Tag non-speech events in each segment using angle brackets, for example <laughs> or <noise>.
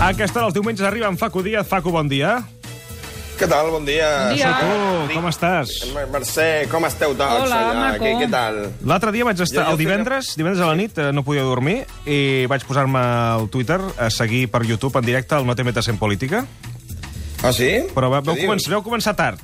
A aquesta hora els diumenges arriba en Facu Díaz. Facu, bon dia. Què tal? Bon dia. Bon dia. Soc Tu, com estàs? Mer- Mercè, com esteu tots Hola, allà? maco. Què, què tal? L'altre dia vaig estar, Jo- jo el divendres, divendres a la nit, eh, no podia dormir, i vaig posar-me al Twitter a seguir per YouTube en directe el No te metes en política, Ah, sí? però vau començar, vau començar tard.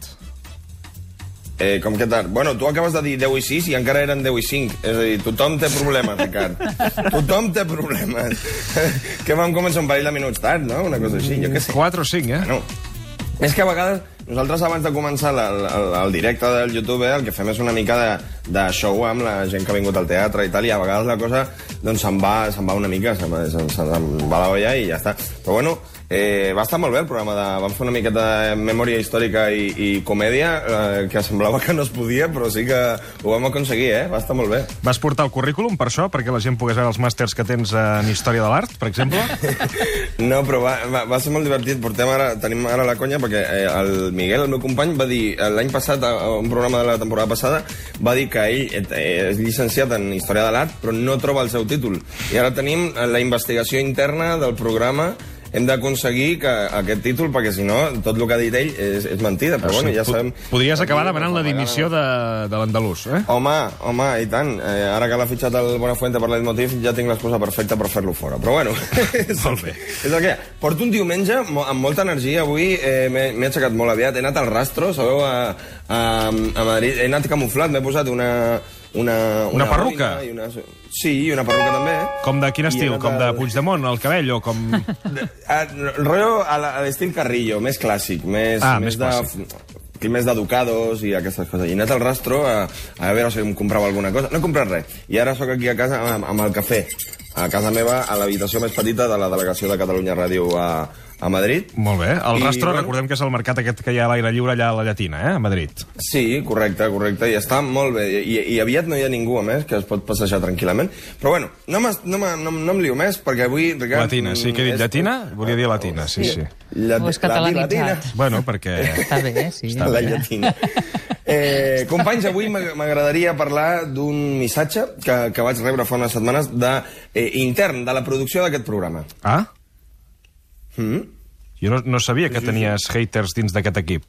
Eh, com que tard? Bueno, tu acabes de dir 10 i 6 i encara eren 10 i 5. És a dir, tothom té problemes, Ricard. <laughs> tothom té problemes. <laughs> que vam començar un parell de minuts tard, no? Una cosa així, jo què sé. 4 o 5, eh? Bueno, és que a vegades nosaltres abans de començar la, el, el directe del YouTube eh, el que fem és una mica de, de show amb la gent que ha vingut al teatre i tal, i a vegades la cosa doncs, se'n va, se'n va una mica, se'n va, se'n, se'n va la olla i ja està. Però bueno, eh, va estar molt bé el programa. De, vam fer una miqueta de memòria històrica i, i comèdia, eh, que semblava que no es podia, però sí que ho vam aconseguir, eh? Va estar molt bé. Vas portar el currículum per això, perquè la gent pogués veure els màsters que tens en Història de l'Art, per exemple? <laughs> No, però va, va, va ser molt divertit. Portem ara, tenim ara la conya perquè eh, el Miguel, el meu company, va dir eh, l'any passat, a un programa de la temporada passada, va dir que ell eh, és llicenciat en Història de l'Art, però no troba el seu títol. I ara tenim la investigació interna del programa hem d'aconseguir que aquest títol, perquè si no, tot el que ha dit ell és, és mentida, però bueno, ja sabem... Podries acabar demanant la dimissió de, de l'andalús, eh? Home, home, i tant. Eh, ara que l'ha fitxat el Buenafuente per l'Edmotiv, ja tinc l'excusa perfecta per fer-lo fora. Però bueno, <laughs> és, Molt bé. és el que hi ha. Porto un diumenge amb molta energia. Avui eh, m'he aixecat molt aviat. He anat al rastro, sabeu, a, a, a Madrid. He anat camuflat, m'he posat una... Una, Una perruca? boina I una, sí, i una perruca també. Com de quin estil? Com de Puigdemont, el cabell, o com... Ah, rotllo a la- a l'estil Carrillo, més clàssic, més, Ah, més de, que més d'educados i aquestes coses. I he anat al rastro a, a veure si em comprava alguna cosa. No he comprat res. I ara sóc aquí a casa amb, amb el cafè. A casa meva, a l'habitació més petita de la delegació de Catalunya Ràdio a, a Madrid. Molt bé. El I, Rastro, bueno- recordem que és el mercat aquest que hi ha a l'aire lliure allà a la Llatina, eh? a Madrid. Sí, correcte, correcte, i està molt bé. I, i aviat no hi ha ningú, a més, que es pot passejar tranquil·lament. Però bueno, no, no, no, no em lio més, perquè avui... Ricard, Latina, sí que he dit és- llatina? Volia dir latina, sí, sí. Llat- Ho és catalanitzat. latina. Bueno, perquè... Està bé, sí. Està la llatina. Eh, companys, avui m'ag- m'agradaria parlar d'un missatge que, que vaig rebre fa unes setmanes de, eh, intern de la producció d'aquest programa. Ah? Mm? Jo no, no sabia que tenies haters dins d'aquest equip.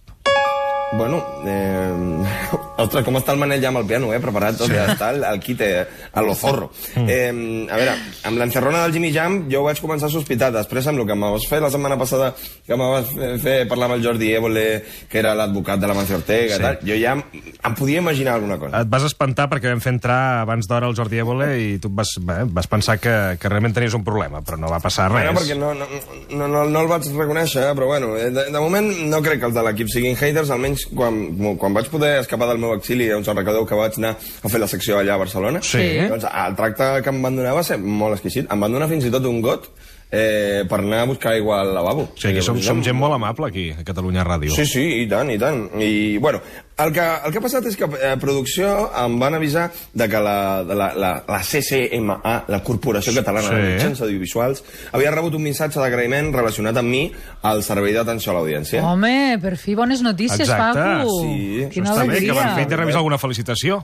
Bueno, eh... Ostres, com està el Manel ja amb el piano, eh? Preparat tot, ja està el, el kit eh, a lo zorro. Eh, a veure, amb l'encerrona del Jimmy Jam jo vaig començar a sospitar. Després, amb el que em vas fer la setmana passada, que em vas fer, parlar amb el Jordi Évole, que era l'advocat de la Mancio Ortega, Sí. sí. tal, jo ja em, em podia imaginar alguna cosa. Et vas espantar perquè vam fer entrar abans d'hora el Jordi Évole i tu vas, bé, vas pensar que, que realment tenies un problema, però no va passar res. Bueno, perquè no, no, no, no, no el vaig reconèixer, eh, però bueno, eh, de, de moment no crec que els de l'equip siguin haters, almenys quan, quan vaig poder escapar del meu exili, doncs recordeu que vaig anar a fer la secció allà a Barcelona. Sí. Doncs el tracte que em van donar va ser molt exquisit. Em van donar fins i tot un got eh, per anar a buscar aigua al lavabo. O sigui, som, som gent molt amable aquí, a Catalunya Ràdio. Sí, sí, i tant, i tant. I, bueno, el que, el que ha passat és que a producció em van avisar de que la, de la, la, la CCMA, la Corporació Catalana Sí. de Mitjans Audiovisuals, havia rebut un missatge d'agraïment relacionat amb mi al servei d'atenció a l'audiència. Home, per fi bones notícies, Exacte, Paco. sí. Quina bé, que alegria. van fer de revisar alguna felicitació.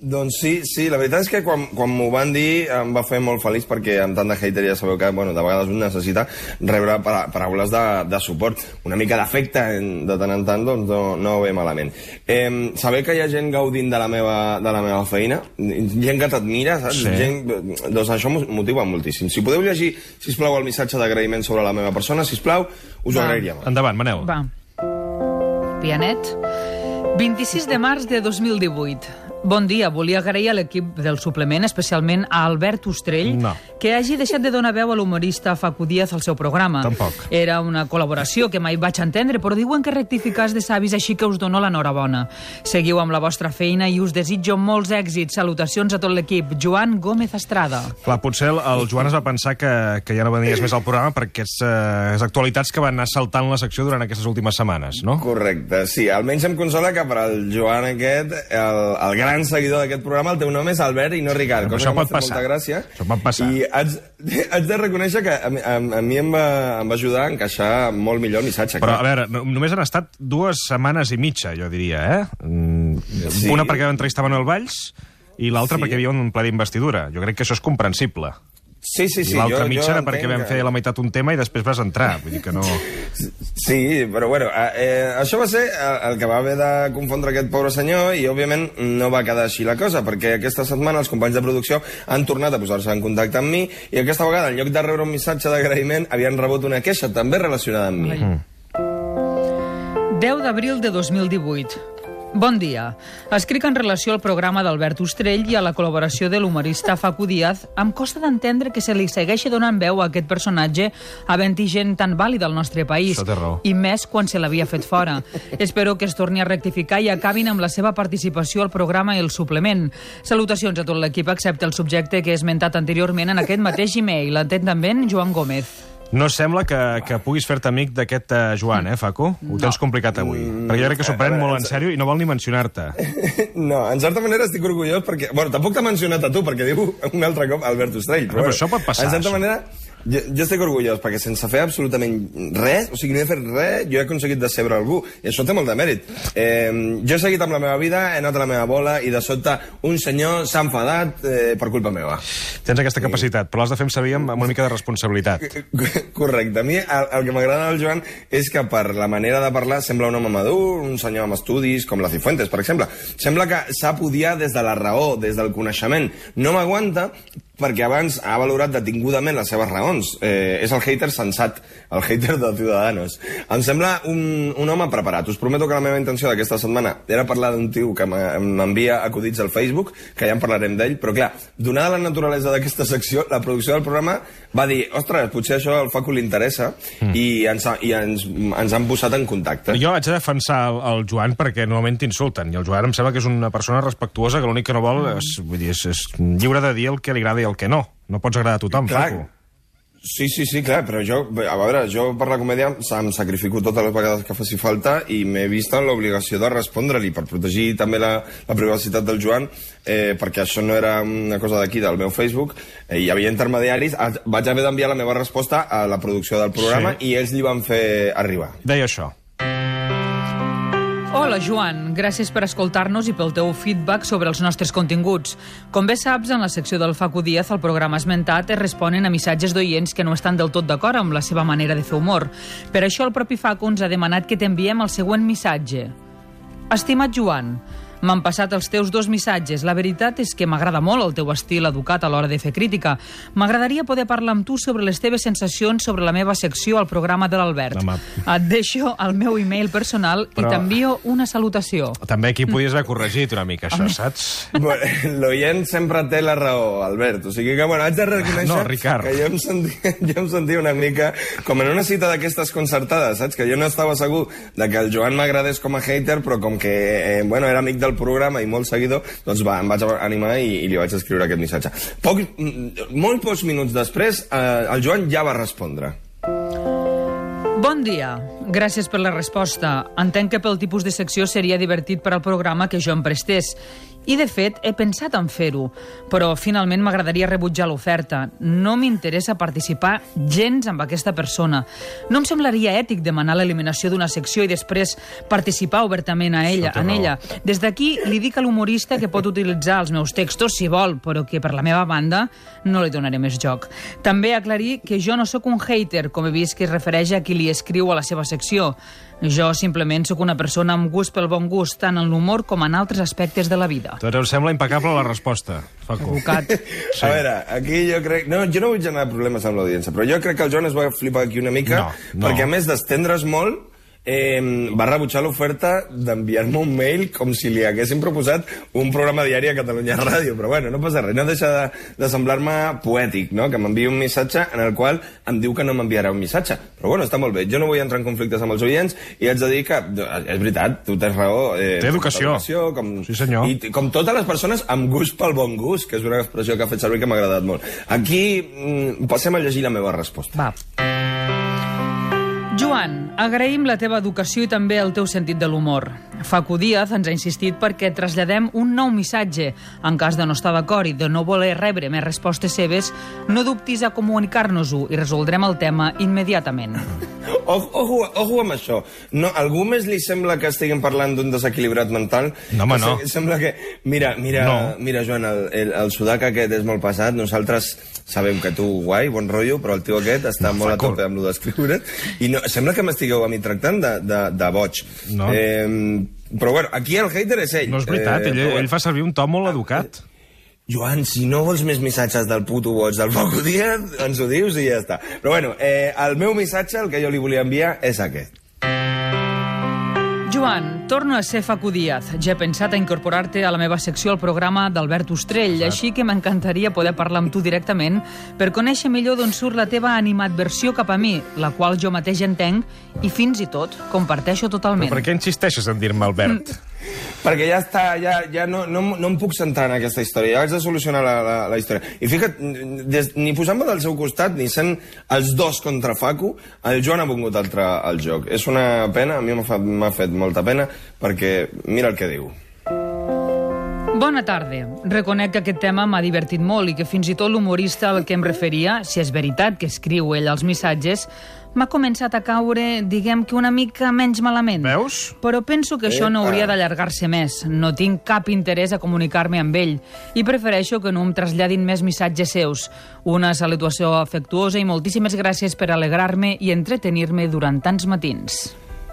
Doncs sí, sí, la veritat és que quan, quan m'ho van dir em va fer molt feliç perquè amb tant de hater ja sabeu que bueno, de vegades un necessita rebre para paraules de, de suport. Una mica d'afecte en- de tant en tant doncs no, no ve malament. Eh, saber que hi ha gent gaudint de la meva, de la meva feina, gent que t'admira, saps? Sí. Gent, doncs això m'ho motiva moltíssim. Si podeu llegir, si plau el missatge d'agraïment sobre la meva persona, si plau, us ho agrairia molt. Endavant, Manel. Va. Pianet. 26 de març de 2018. Bon dia, volia agrair a l'equip del suplement, especialment a Albert Ostrell, No. que hagi deixat de donar veu a l'humorista Facu Díaz al seu programa. Tampoc. Era una col·laboració que mai vaig entendre, però diuen que rectificar de savis, així que us dono l'enhorabona. Seguiu amb la vostra feina i us desitjo molts èxits. Salutacions a tot l'equip. Joan Gómez Estrada. Clar, potser el, el Joan es va pensar que, que ja no venies més al programa per aquestes eh, actualitats que van anar saltant la secció durant aquestes últimes setmanes, no? Correcte, sí. Almenys em consola que per al Joan aquest, el, el gran seguidor d'aquest programa, el teu nom és Albert i no Ricard. Però això pot passar. Molta gràcia. Això pot passar. I haig, <laughs> haig de reconèixer que a, a, a mi em va, em va ajudar a encaixar molt millor el missatge. Però, clar. a veure, no, només han estat dues setmanes i mitja, jo diria, eh? Mm, Sí. Una perquè vam entrevistar Manuel Valls i l'altra Sí. perquè hi havia un ple d'investidura. Jo crec que això és comprensible. Sí, sí, sí. I l'altra jo- mitja jo era perquè vam que- fer la meitat un tema i després vas entrar. Vull dir que no... Sí, però bueno, eh, eh, això va ser el, que va haver de confondre aquest pobre senyor i, òbviament, no va quedar així la cosa, perquè aquesta setmana els companys de producció han tornat a posar-se en contacte amb mi i aquesta vegada, en lloc de rebre un missatge d'agraïment, havien rebut una queixa també relacionada amb mi. Ai. 10 d'abril de 2018. Bon dia. Escric en relació al programa d'Albert Ostrell i a la col·laboració de l'humorista Facu Díaz. Em costa d'entendre que se li segueixi donant veu a aquest personatge havent-hi gent tan vàlida al nostre país. I més quan se l'havia fet fora. Espero que es torni a rectificar i acabin amb la seva participació al programa i el suplement. Salutacions a tot l'equip, excepte el subjecte que he esmentat anteriorment en aquest mateix e-mail. Atentament, Joan Gómez. No sembla que, que puguis fer-te amic d'aquest uh, Joan, eh, Facu? Ho tens complicat avui. Perquè jo crec que s'ho pren veure, molt en sèrio i no vol ni mencionar-te. <laughs> No, en certa manera estic orgullós perquè... Bueno, tampoc t'ha mencionat a tu, perquè diu un altre cop Albert Ostrell. No, però això pot passar, En certa això. manera, jo, jo estic orgullós, perquè sense fer absolutament res, o sigui, no he fet res, jo he aconseguit decebre algú, i això té molt de mèrit. Eh, jo he seguit amb la meva vida, he anat a la meva bola, i de sobte un senyor s'ha enfadat eh, per culpa meva. Tens aquesta capacitat, però l'has de fer servir amb amb una mica de responsabilitat. Correcte. A mi el, el que m'agrada del Joan és que per la manera de parlar sembla un home madur, un senyor amb estudis, com la Cifuentes, per exemple. Sembla que sap odiar des de la raó, des del coneixement. No m'aguanta perquè abans ha valorat detingudament les seves raons. Eh, és el hater sensat, el hater de Ciudadanos. Em sembla un, un home preparat. Us prometo que la meva intenció d'aquesta setmana era parlar d'un tio que m'envia acudits al Facebook, que ja en parlarem d'ell, però clar, donada la naturalesa d'aquesta secció, la producció del programa va dir, ostres, potser això al Facu li interessa, mm. i, ens, ha- i ens, ens han posat en contacte. Jo haig de defensar el, el Joan perquè normalment t'insulten, i el Joan em sembla que és una persona respectuosa que l'únic que no vol és, vull dir, és, és lliure de dir el que li agrada el que no. No pots agradar a tothom, Clar. Facu. Sí, sí, sí, clar, però jo, a veure, jo per la comèdia em sacrifico totes les vegades que faci falta i m'he vist en l'obligació de respondre-li per protegir també la, la privacitat del Joan, eh, perquè això no era una cosa d'aquí, del meu Facebook, eh, hi havia intermediaris, Ah, vaig haver d'enviar la meva resposta a la producció del programa Sí. i ells li van fer arribar. Deia això. Hola, Joan. Gràcies per escoltar-nos i pel teu feedback sobre els nostres continguts. Com bé saps, en la secció del Facu Díaz, el programa esmentat, es responen a missatges d'oients que no estan del tot d'acord amb la seva manera de fer humor. Per això el propi Facu ens ha demanat que t'enviem el següent missatge. Estimat Joan, m'han passat els teus dos missatges. La veritat és que m'agrada molt el teu estil educat a l'hora de fer crítica. M'agradaria poder parlar amb tu sobre les teves sensacions sobre la meva secció al programa de l'Albert. Et deixo el meu e-mail personal Però- i t'envio una salutació. També aquí podies haver corregit una mica això, saps? Bueno, L'oient sempre té la raó, Albert. O sigui que, bueno, haig de reconèixer No, Ricard. que jo em, sentia, jo em sentia una mica com en una cita d'aquestes concertades, saps? Que jo no estava segur de que el Joan m'agradés com a hater, però com que, eh, bueno, era amic del programa i molt seguidor, doncs va, em vaig animar i, i li vaig escriure aquest missatge. Poc, mm, molt pocs minuts després, eh, el Joan ja va respondre. Bon dia. Gràcies per la resposta. Entenc que pel tipus de secció seria divertit per al programa que jo em prestés. I, de fet, he pensat en fer-ho, però finalment m'agradaria rebutjar l'oferta. No m'interessa participar gens amb aquesta persona. No em semblaria ètic demanar l'eliminació d'una secció i després participar obertament a ella, en ella. Des d'aquí li dic a l'humorista que pot utilitzar els meus textos si vol, però que per la meva banda no li donaré més joc. També aclarir que jo no sóc un hater, com he vist que es refereix a qui li escriu a la seva secció. Jo simplement sóc una persona amb gust pel bon gust, tant en l'humor com en altres aspectes de la vida. Doncs em sembla impecable la resposta, Facu. Educat. Sí. <laughs> A veure, aquí jo crec... No, jo no vull generar problemes amb l'audiència, però jo crec que el Joan es va flipar aquí una mica, No, no. perquè a més d'estendre's molt, eh, va rebutjar l'oferta d'enviar-me un mail com si li haguessin proposat un programa diari a Catalunya Ràdio, però bueno, no passa res, no deixa de, de semblar-me poètic, no?, que m'enviï un missatge en el qual em diu que no m'enviarà un missatge, però bueno, està molt bé, jo no vull entrar en conflictes amb els oients i haig de dir que, és veritat, tu tens raó. Eh, Té educació. educació com, Sí, senyor. I com totes les persones amb gust pel bon gust, que és una expressió que ha fet servir que m'ha agradat molt. Aquí mm, passem a llegir la meva resposta. Va. Joan, agraïm la teva educació i també el teu sentit de l'humor. Facu Díaz ens ha insistit perquè traslladem un nou missatge. En cas de no estar d'acord i de no voler rebre més respostes seves, no dubtis a comunicar-nos-ho i resoldrem el tema immediatament. <laughs> Ojo, ojo, ojo amb això. No, algú més li sembla que estiguem parlant d'un desequilibrat mental? No, home, no. se- Sembla que... Mira, mira, No. mira Joan, el, el, el sudac aquest és molt passat. Nosaltres sabem que tu, guai, bon rotllo, però el tio aquest està molt a tope amb lo d'escriure. I no, sembla que m'estigueu a mi tractant de, de, de boig. No. Eh, però bueno, aquí el hater és ell. No és veritat, Eh, ell, ell fa servir un to molt educat. Joan, si no vols més missatges del puto boig del Díaz, ens ho dius i ja està. Però bueno, eh, el meu missatge, el que jo li volia enviar, és aquest. Joan, torno a ser Facu Díaz. Ja he pensat a incorporar-te a la meva secció al programa d'Albert Ostrell, així que m'encantaria poder parlar amb tu directament per conèixer millor d'on surt la teva animadversió cap a mi, la qual jo mateix entenc i fins i tot comparteixo totalment. Per què insisteixes en dir-me Albert? Perquè ja està, ja, ja no, no, no em puc centrar en aquesta història, ja haig de solucionar la, la, la història. I fica't, des, ni posant-me del seu costat, ni sent els dos contra Facu, el Joan ha vingut altre al joc. És una pena, a mi m'ha m'ha fet molta pena, perquè mira el que diu. Bona tarda. Reconec que aquest tema m'ha divertit molt i que fins i tot l'humorista al que em referia, si és veritat que escriu ell els missatges, m'ha començat a caure, diguem que una mica menys malament. Veus? Però penso que això no hauria d'allargar-se més. No tinc cap interès a comunicar-me amb ell i prefereixo que no em traslladin més missatges seus. Una salutació afectuosa i moltíssimes gràcies per alegrar-me i entretenir-me durant tants matins.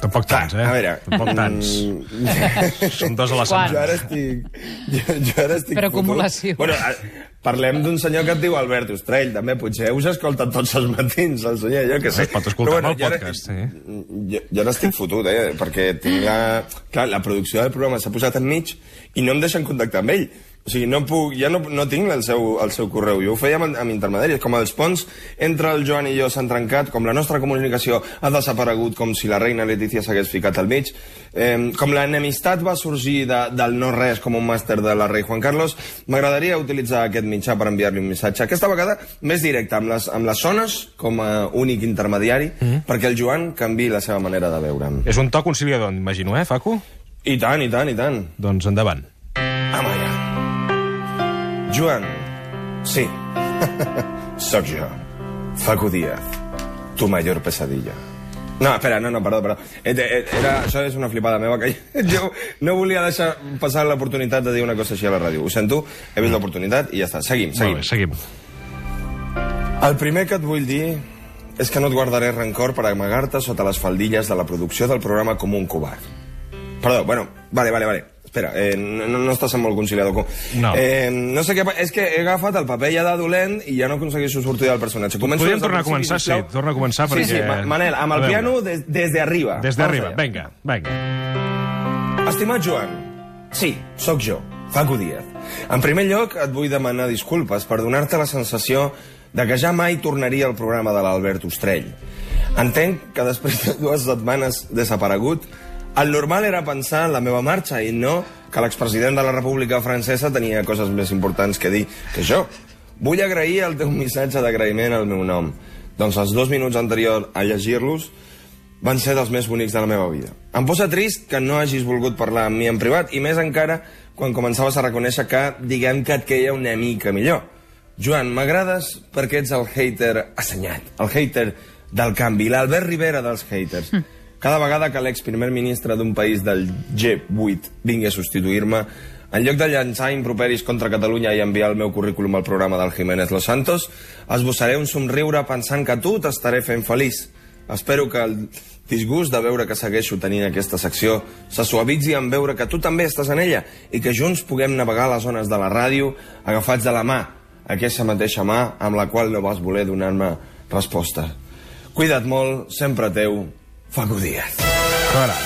Tampoc tants, eh? a veure... Tampoc tants. mm, <laughs> Són dos a la Quan? Jo setmana. ara estic... Jo, jo ara estic Per fotut. acumulació. Bueno, a- parlem d'un senyor que et diu Albert Ostrell, també. Potser us escolta tots els matins, el senyor, jo que sé. Es pot escoltar Però amb el jo ara- podcast, sí. Jo, jo ara estic fotut, eh? Perquè tinc la... Clar, la producció del programa s'ha posat enmig i no em deixen contactar amb ell. O sigui, no puc, ja no, no tinc el seu, el seu correu. Jo ho feia amb, amb intermediaris. Com els ponts entre el Joan i jo s'han trencat, com la nostra comunicació ha desaparegut, com si la reina Letícia s'hagués ficat al mig, eh, com l'enemistat va sorgir de, del no-res com un màster de la rei Juan Carlos, m'agradaria utilitzar aquest mitjà per enviar-li un missatge. Aquesta vegada més directe, amb les, amb les zones com a únic intermediari, mm. perquè el Joan canvi la seva manera de veure'm. És un to conciliador, imagino, eh, Facu? I tant, i tant, i tant. Doncs endavant. Ama ja. Joan, sí, <laughs> sóc jo, Facu Díaz, tu major pesadilla. No, espera, no, no, perdó, perdó. Eh, eh, Era, això és una flipada meva, que <laughs> jo no volia deixar passar l'oportunitat de dir una cosa així a la ràdio. Ho sento, he vist l'oportunitat i ja està. Seguim, Molt seguim. bé, seguim. El primer que et vull dir és que no et guardaré rancor per amagar-te sota les faldilles de la producció del programa com un covard. Perdó, bueno, vale, vale, vale. Espera, eh, no, no estàs sent molt conciliador. No. Eh, no sé què... És que he agafat el paper ja de dolent i ja no aconsegueixo sortir del personatge. Començo Podríem tornar a començar, sí, torna a començar Sí, sí, perquè- Ma- Manel, amb el piano des, des de arriba. Des Vamos allá. vinga, vinga. Estimat Joan, sí, sóc jo, Facu Díaz. En primer lloc, et vull demanar disculpes per donar-te la sensació de que ja mai tornaria al programa de l'Albert Ostrell. Entenc que després de dues setmanes desaparegut, el normal era pensar en la meva marxa i no que l'expresident de la República Francesa tenia coses més importants que dir que jo. Vull agrair el teu missatge d'agraïment al meu nom. Doncs els dos minuts anteriors a llegir-los van ser dels més bonics de la meva vida. Em posa trist que no hagis volgut parlar amb mi en privat, i més encara quan començaves a reconèixer que, diguem que et queia una mica millor. Joan, m'agrades perquè ets el hater assenyat, el hater del canvi, l'Albert Rivera dels haters. Cada vegada que l'ex primer ministre d'un país del G8 vingui a substituir-me, en lloc de llançar improperis contra Catalunya i enviar el meu currículum al programa del Jiménez Los Santos, esbossaré un somriure pensant que tu t'estaré fent feliç. Espero que el disgust de veure que segueixo tenint aquesta secció se suavitzi en veure que tu també estàs en ella i que junts puguem navegar les zones de la ràdio agafats de la mà, aquesta mateixa mà amb la qual no vas voler donar-me resposta. Cuida't molt, sempre teu, Facu Díaz. Caram.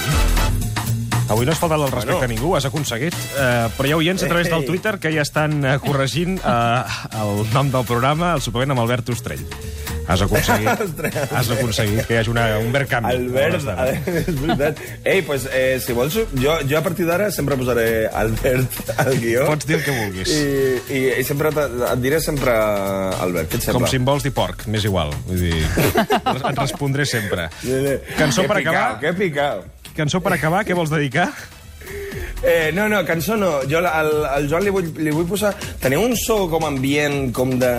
Avui no has faltat el respecte Bueno. a ningú, has aconseguit. Uh, però hi ha oients a través del Ei. Twitter que ja estan uh, corregint uh, el nom del programa, el suplement amb Albert Ostrell. Has aconseguit, <laughs> has aconseguit que hi hagi una, un vert canvi. Albert, <laughs> és veritat. Ei, pues, eh, si vols, jo, jo a partir d'ara sempre posaré Albert al guió. Pots dir el que vulguis. I, i, i sempre te- et diré sempre Albert, què et Com si em vols dir porc, m'és igual. Vull dir, <laughs> et respondré sempre. Cançó per acabar? Que picao. Cançó per acabar, què vols dedicar? Eh, no, no, cançó no. Jo al, al Joan li vull, li vull posar... Teniu un so com ambient, com de,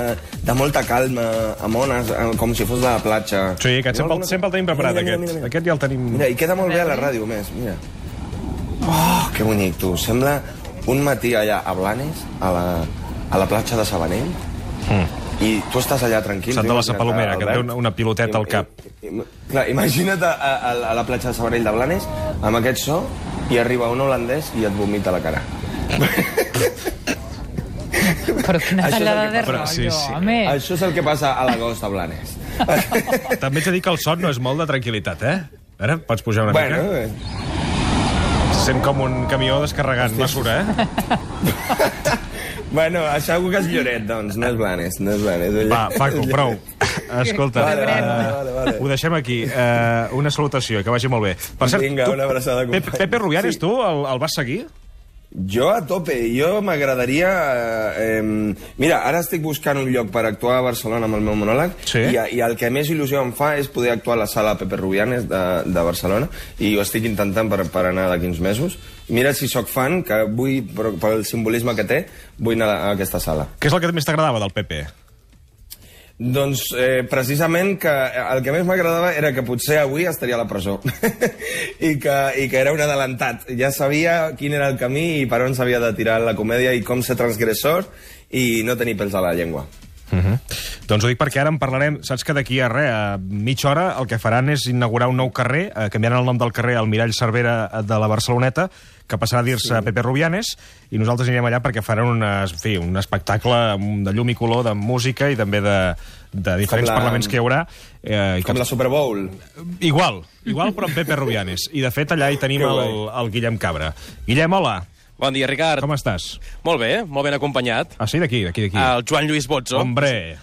de molta calma, amb ones, eh, com si fos de la platja. Sí, aquest sempre, Alguna- sempre el tenim preparat, Mira, mira, aquest. mira, mira. Aquest ja el tenim... Mira, i queda molt bé a la ràdio, més, mira. Oh, que bonic, tu. Sembla un matí allà a Blanes, a la, a la platja de Sabanell, Mm. i tu estàs allà tranquil. Sant de la Sapalomera, que té una- una piloteta al cap. I, i, clar, imagina't a, a, a la platja de Sabanell de Blanes, amb aquest so, i arriba un holandès i et vomita a la cara. Però quina Això és el tallada que de passa. rotllo, Sí, sí. home. Això és el que passa a l'agost a Blanes. <laughs> També a dir que el son no és molt de tranquil·litat, eh? Ara, pots pujar una bueno, mica? eh, Se sent com un camió descarregant mesura, eh? <laughs> bueno, segur que és Lloret, doncs, no és Blanes, no és Blanes. Va, Paco, <laughs> prou. Escolta, Vale, vale, eh, vale, vale. ho deixem aquí. Eh, una salutació, que vagi molt bé. Per cert, Vinga, tu, una abraçada, Pepe, company. Pepe Rubianes, Sí. tu el, el vas seguir? Jo a tope, jo m'agradaria... Eh, mira, ara estic buscant un lloc per actuar a Barcelona amb el meu monòleg Sí. i, i el que més il·lusió em fa és poder actuar a la sala Pepe Rubianes de, de Barcelona i ho estic intentant per, per anar d'aquí uns mesos. Mira si sóc fan, que vull, per, pel simbolisme que té, vull anar a aquesta sala. Què és el que més t'agradava del Pepe? Doncs eh, precisament que el que més m'agradava era que potser avui estaria a la presó <laughs> I, que, i que era un adelantat. Ja sabia quin era el camí i per on s'havia de tirar la comèdia i com ser transgressor i no tenir pèls a la llengua. Uh -huh. Doncs ho dic perquè ara en parlarem. Saps que d'aquí a res, a mitja hora, el que faran és inaugurar un nou carrer, eh, canviaran el nom del carrer al Mirall Cervera de la Barceloneta, que passarà a dir-se sí. Pepe Rubianes, i nosaltres anirem allà perquè faran una, en fi, un espectacle de llum i color, de música i també de, de diferents la- parlaments que hi haurà. Eh, i Com la Super Bowl. Igual, igual, però amb Pepe Rubianes. I, de fet, allà hi tenim Que el, el Guillem Cabra. Guillem, hola, Bon dia, Ricard. com estàs? Molt bé, molt ben acompanyat. Ah, sí, d'aquí, d'aquí, d'aquí. El Joan Lluís Botzo. Hombre,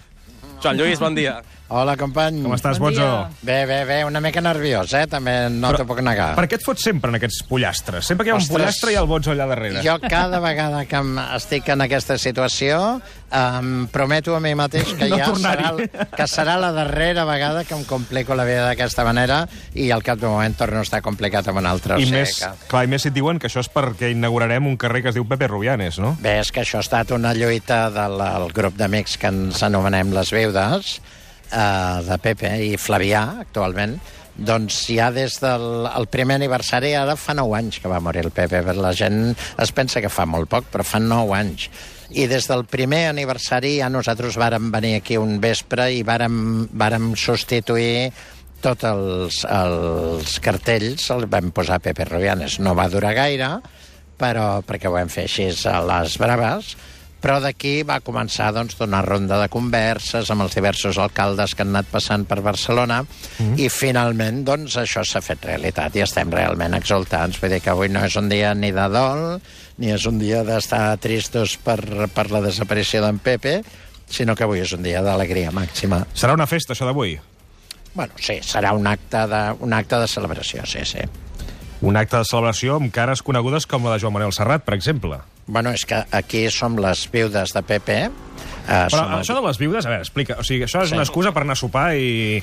Joan Lluís, bon dia. Hola, company. com estàs, Bon Botzo? dia. Bé, bé, bé, una mica nerviós, eh? També no t'ho puc negar. Per què et fots sempre en aquests pollastres? Sempre que hi ha un Ostres. pollastre hi ha el Botzo allà darrere. Jo cada vegada que em estic en aquesta situació em prometo a mi mateix que No ja serà, que serà la darrera vegada que em complico la vida d'aquesta manera i al cap d'un moment torno a estar complicat amb un altre. o I sigui més, que... clar, i més si et diuen que això és perquè inaugurarem un carrer que es diu Pepe Rubianes, no? Bé, és que això ha estat una lluita del del grup d'amics que ens anomenem les Viudes, eh, de Pepe i Flavià, actualment, doncs ja des del el primer aniversari, ara fa 9 anys que va morir el Pepe, la gent es pensa que fa molt poc, però fa 9 anys. I des del primer aniversari ja nosaltres vàrem venir aquí un vespre i vàrem, vàrem substituir tots els, els cartells, els vam posar Pepe Rubianes. No va durar gaire, però perquè ho vam fer així a les braves, però d'aquí va començar doncs, una ronda de converses amb els diversos alcaldes que han anat passant per Barcelona mm. i finalment doncs, això s'ha fet realitat i estem realment exultants. Vull dir que avui no és un dia ni de dol ni és un dia d'estar tristos per, per la desaparició d'en Pepe, sinó que avui és un dia d'alegria màxima. Serà una festa, això d'avui? Bueno, sí, serà un acte de, un acte de celebració, sí, sí. Un acte de celebració amb cares conegudes com la de Joan Manuel Serrat, per exemple. Bueno, és que aquí som les viudes de Pepe. Eh, Però som el- això de les viudes, a veure, explica. O sigui, això és Sí. una excusa per anar a sopar i,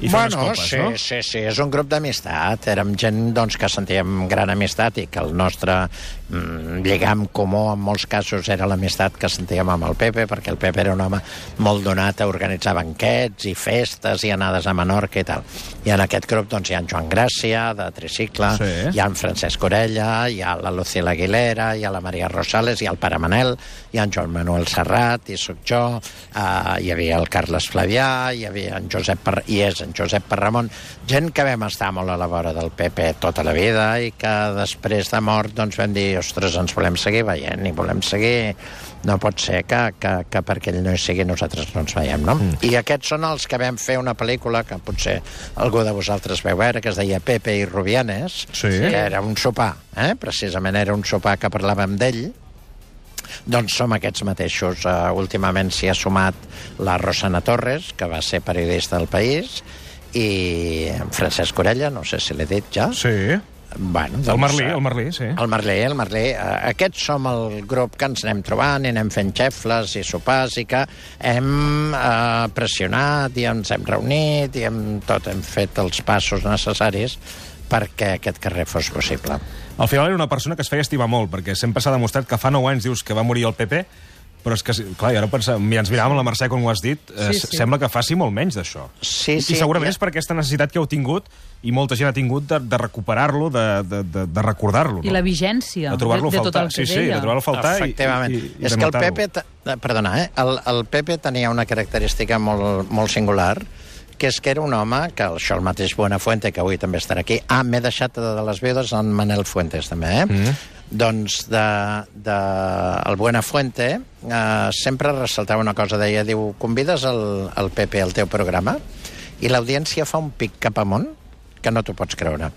i bueno, copes, sí, no? sí, sí, és un grup d'amistat. Érem gent doncs, que sentíem gran amistat i que el nostre mm, lligam comú en molts casos era l'amistat que sentíem amb el Pepe, perquè el Pepe era un home molt donat a organitzar banquets i festes i anades a Menorca i tal. I en aquest grup doncs, hi ha en Joan Gràcia, de Tricicle, Sí. hi ha en Francesc Orella, hi ha la Lucila Aguilera, hi ha la Maria Rosales, hi ha el Pare Manel, hi ha en Joan Manuel Serrat, i sóc jo, uh, hi havia el Carles Flavià, hi havia en Josep per... i és en Josep Perramon, gent que vam estar molt a la vora del PP tota la vida i que després de mort doncs vam dir, ostres, ens volem seguir veient i volem seguir... No pot ser que, que, que perquè ell no hi sigui nosaltres no ens veiem, no? Mm. I aquests són els que vam fer una pel·lícula que potser algú de vosaltres veu veure, que es deia Pepe i Rubianes, Sí. que era un sopar, eh? precisament era un sopar que parlàvem d'ell, doncs som aquests mateixos. Uh, últimament s'hi ha sumat la Rosana Torres, que va ser periodista del País, i en Francesc Orella, no sé si l'he dit ja. Sí. Bueno, El Merlí, eh, el Merlí, sí. el Merlí, el Merlí. Eh, Aquests som el grup que ens anem trobant i anem fent xefles i sopars i que hem eh, pressionat i ens hem reunit i hem, tot hem fet els passos necessaris perquè aquest carrer fos possible. Al final era una persona que es feia estimar molt, perquè sempre s'ha demostrat que fa 9 anys dius que va morir el PP, però és que, clar, i ara pensem, mira, ens miràvem la Mercè quan ho has dit, eh, Sí, sí. sembla que faci molt menys d'això. Sí, I, sí, I segurament ja- és per aquesta necessitat que heu tingut, i molta gent ha tingut, de, de recuperar-lo, de, de, de, de recordar-lo. I no? la vigència de de, trobar-lo de tot faltar. el que sí, sí, deia. de trobar-lo a faltar Efectivament. i, i, i és de que el te- eh, Perdona, eh? El, el PP tenia una característica molt, molt singular, que és que era un home, que això el mateix Buenafuente, que avui també estarà aquí... Ah, m'he deixat de, les viudes en Manel Fuentes, també, eh? Mm. Doncs de, de el Buenafuente eh, sempre ressaltava una cosa, deia, diu, convides el, el PP al teu programa i l'audiència fa un pic cap amunt que no t'ho pots creure.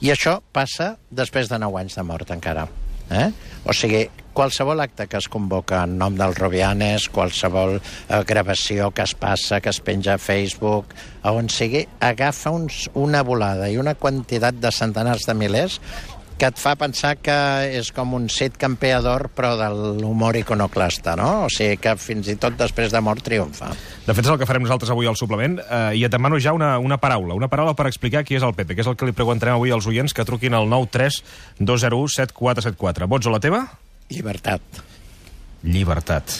I això passa després de 9 anys de mort encara. Eh? O sigui, qualsevol acte que es convoca en nom dels Rubianes, qualsevol eh, gravació que es passa, que es penja a Facebook, a on sigui, agafa uns, una volada i una quantitat de centenars de milers que et fa pensar que és com un set campeador però de l'humor iconoclasta, no? O sigui que fins i tot després de mort triomfa. De fet, és el que farem nosaltres avui al suplement, eh, i et demano ja una, una paraula, una paraula per explicar qui és el PP, que és el que li preguntarem avui als oients que truquin al 93 201 7474. Vots a la teva? Llibertat. Llibertat.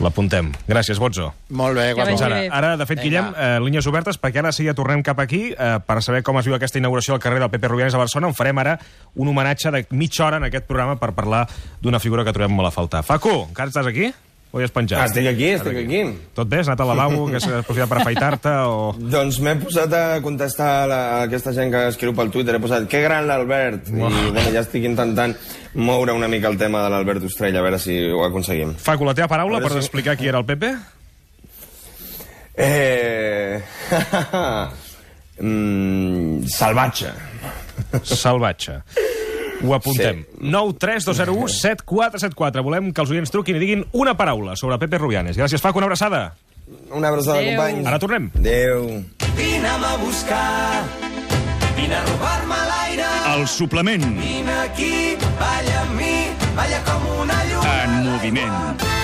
L'apuntem. Gràcies, Botzo. Molt bé, guapo. Ara, ara, de fet, Vinga. Guillem, eh, línies obertes, perquè ara sí ja tornem cap aquí eh, per saber com es viu aquesta inauguració al carrer del PP Rubianes a Barcelona. En farem ara un homenatge de mitja hora en aquest programa per parlar d'una figura que trobem molt a faltar. Facu, encara estàs aquí? O ja has penjat? Ah, estic aquí, estic aquí. Tot bé? Has anat al lavabo, que has aprofitat per afaitar-te o... <laughs> Doncs m'he posat a contestar a, la, a aquesta gent que escriu pel Twitter. He posat, que gran l'Albert. I bueno, ja estic intentant moure una mica el tema de l'Albert Ostrell, a veure si ho aconseguim. Facu, la teva paraula per si- explicar qui era el PP? Eh... <laughs> mm, salvatge. Salvatge. Ho apuntem. Sí. 9 3 2 0 1 7 4 7 4. Volem que els oients truquin i diguin una paraula sobre Pepe Rubianes. Gràcies, Facu, una abraçada. Una abraçada, Adéu. companys. Ara tornem. Adéu. Vine'm a buscar, vine a robar-me l'aire. El suplement Vine aquí, balla amb mi, balla com una lluna. en moviment.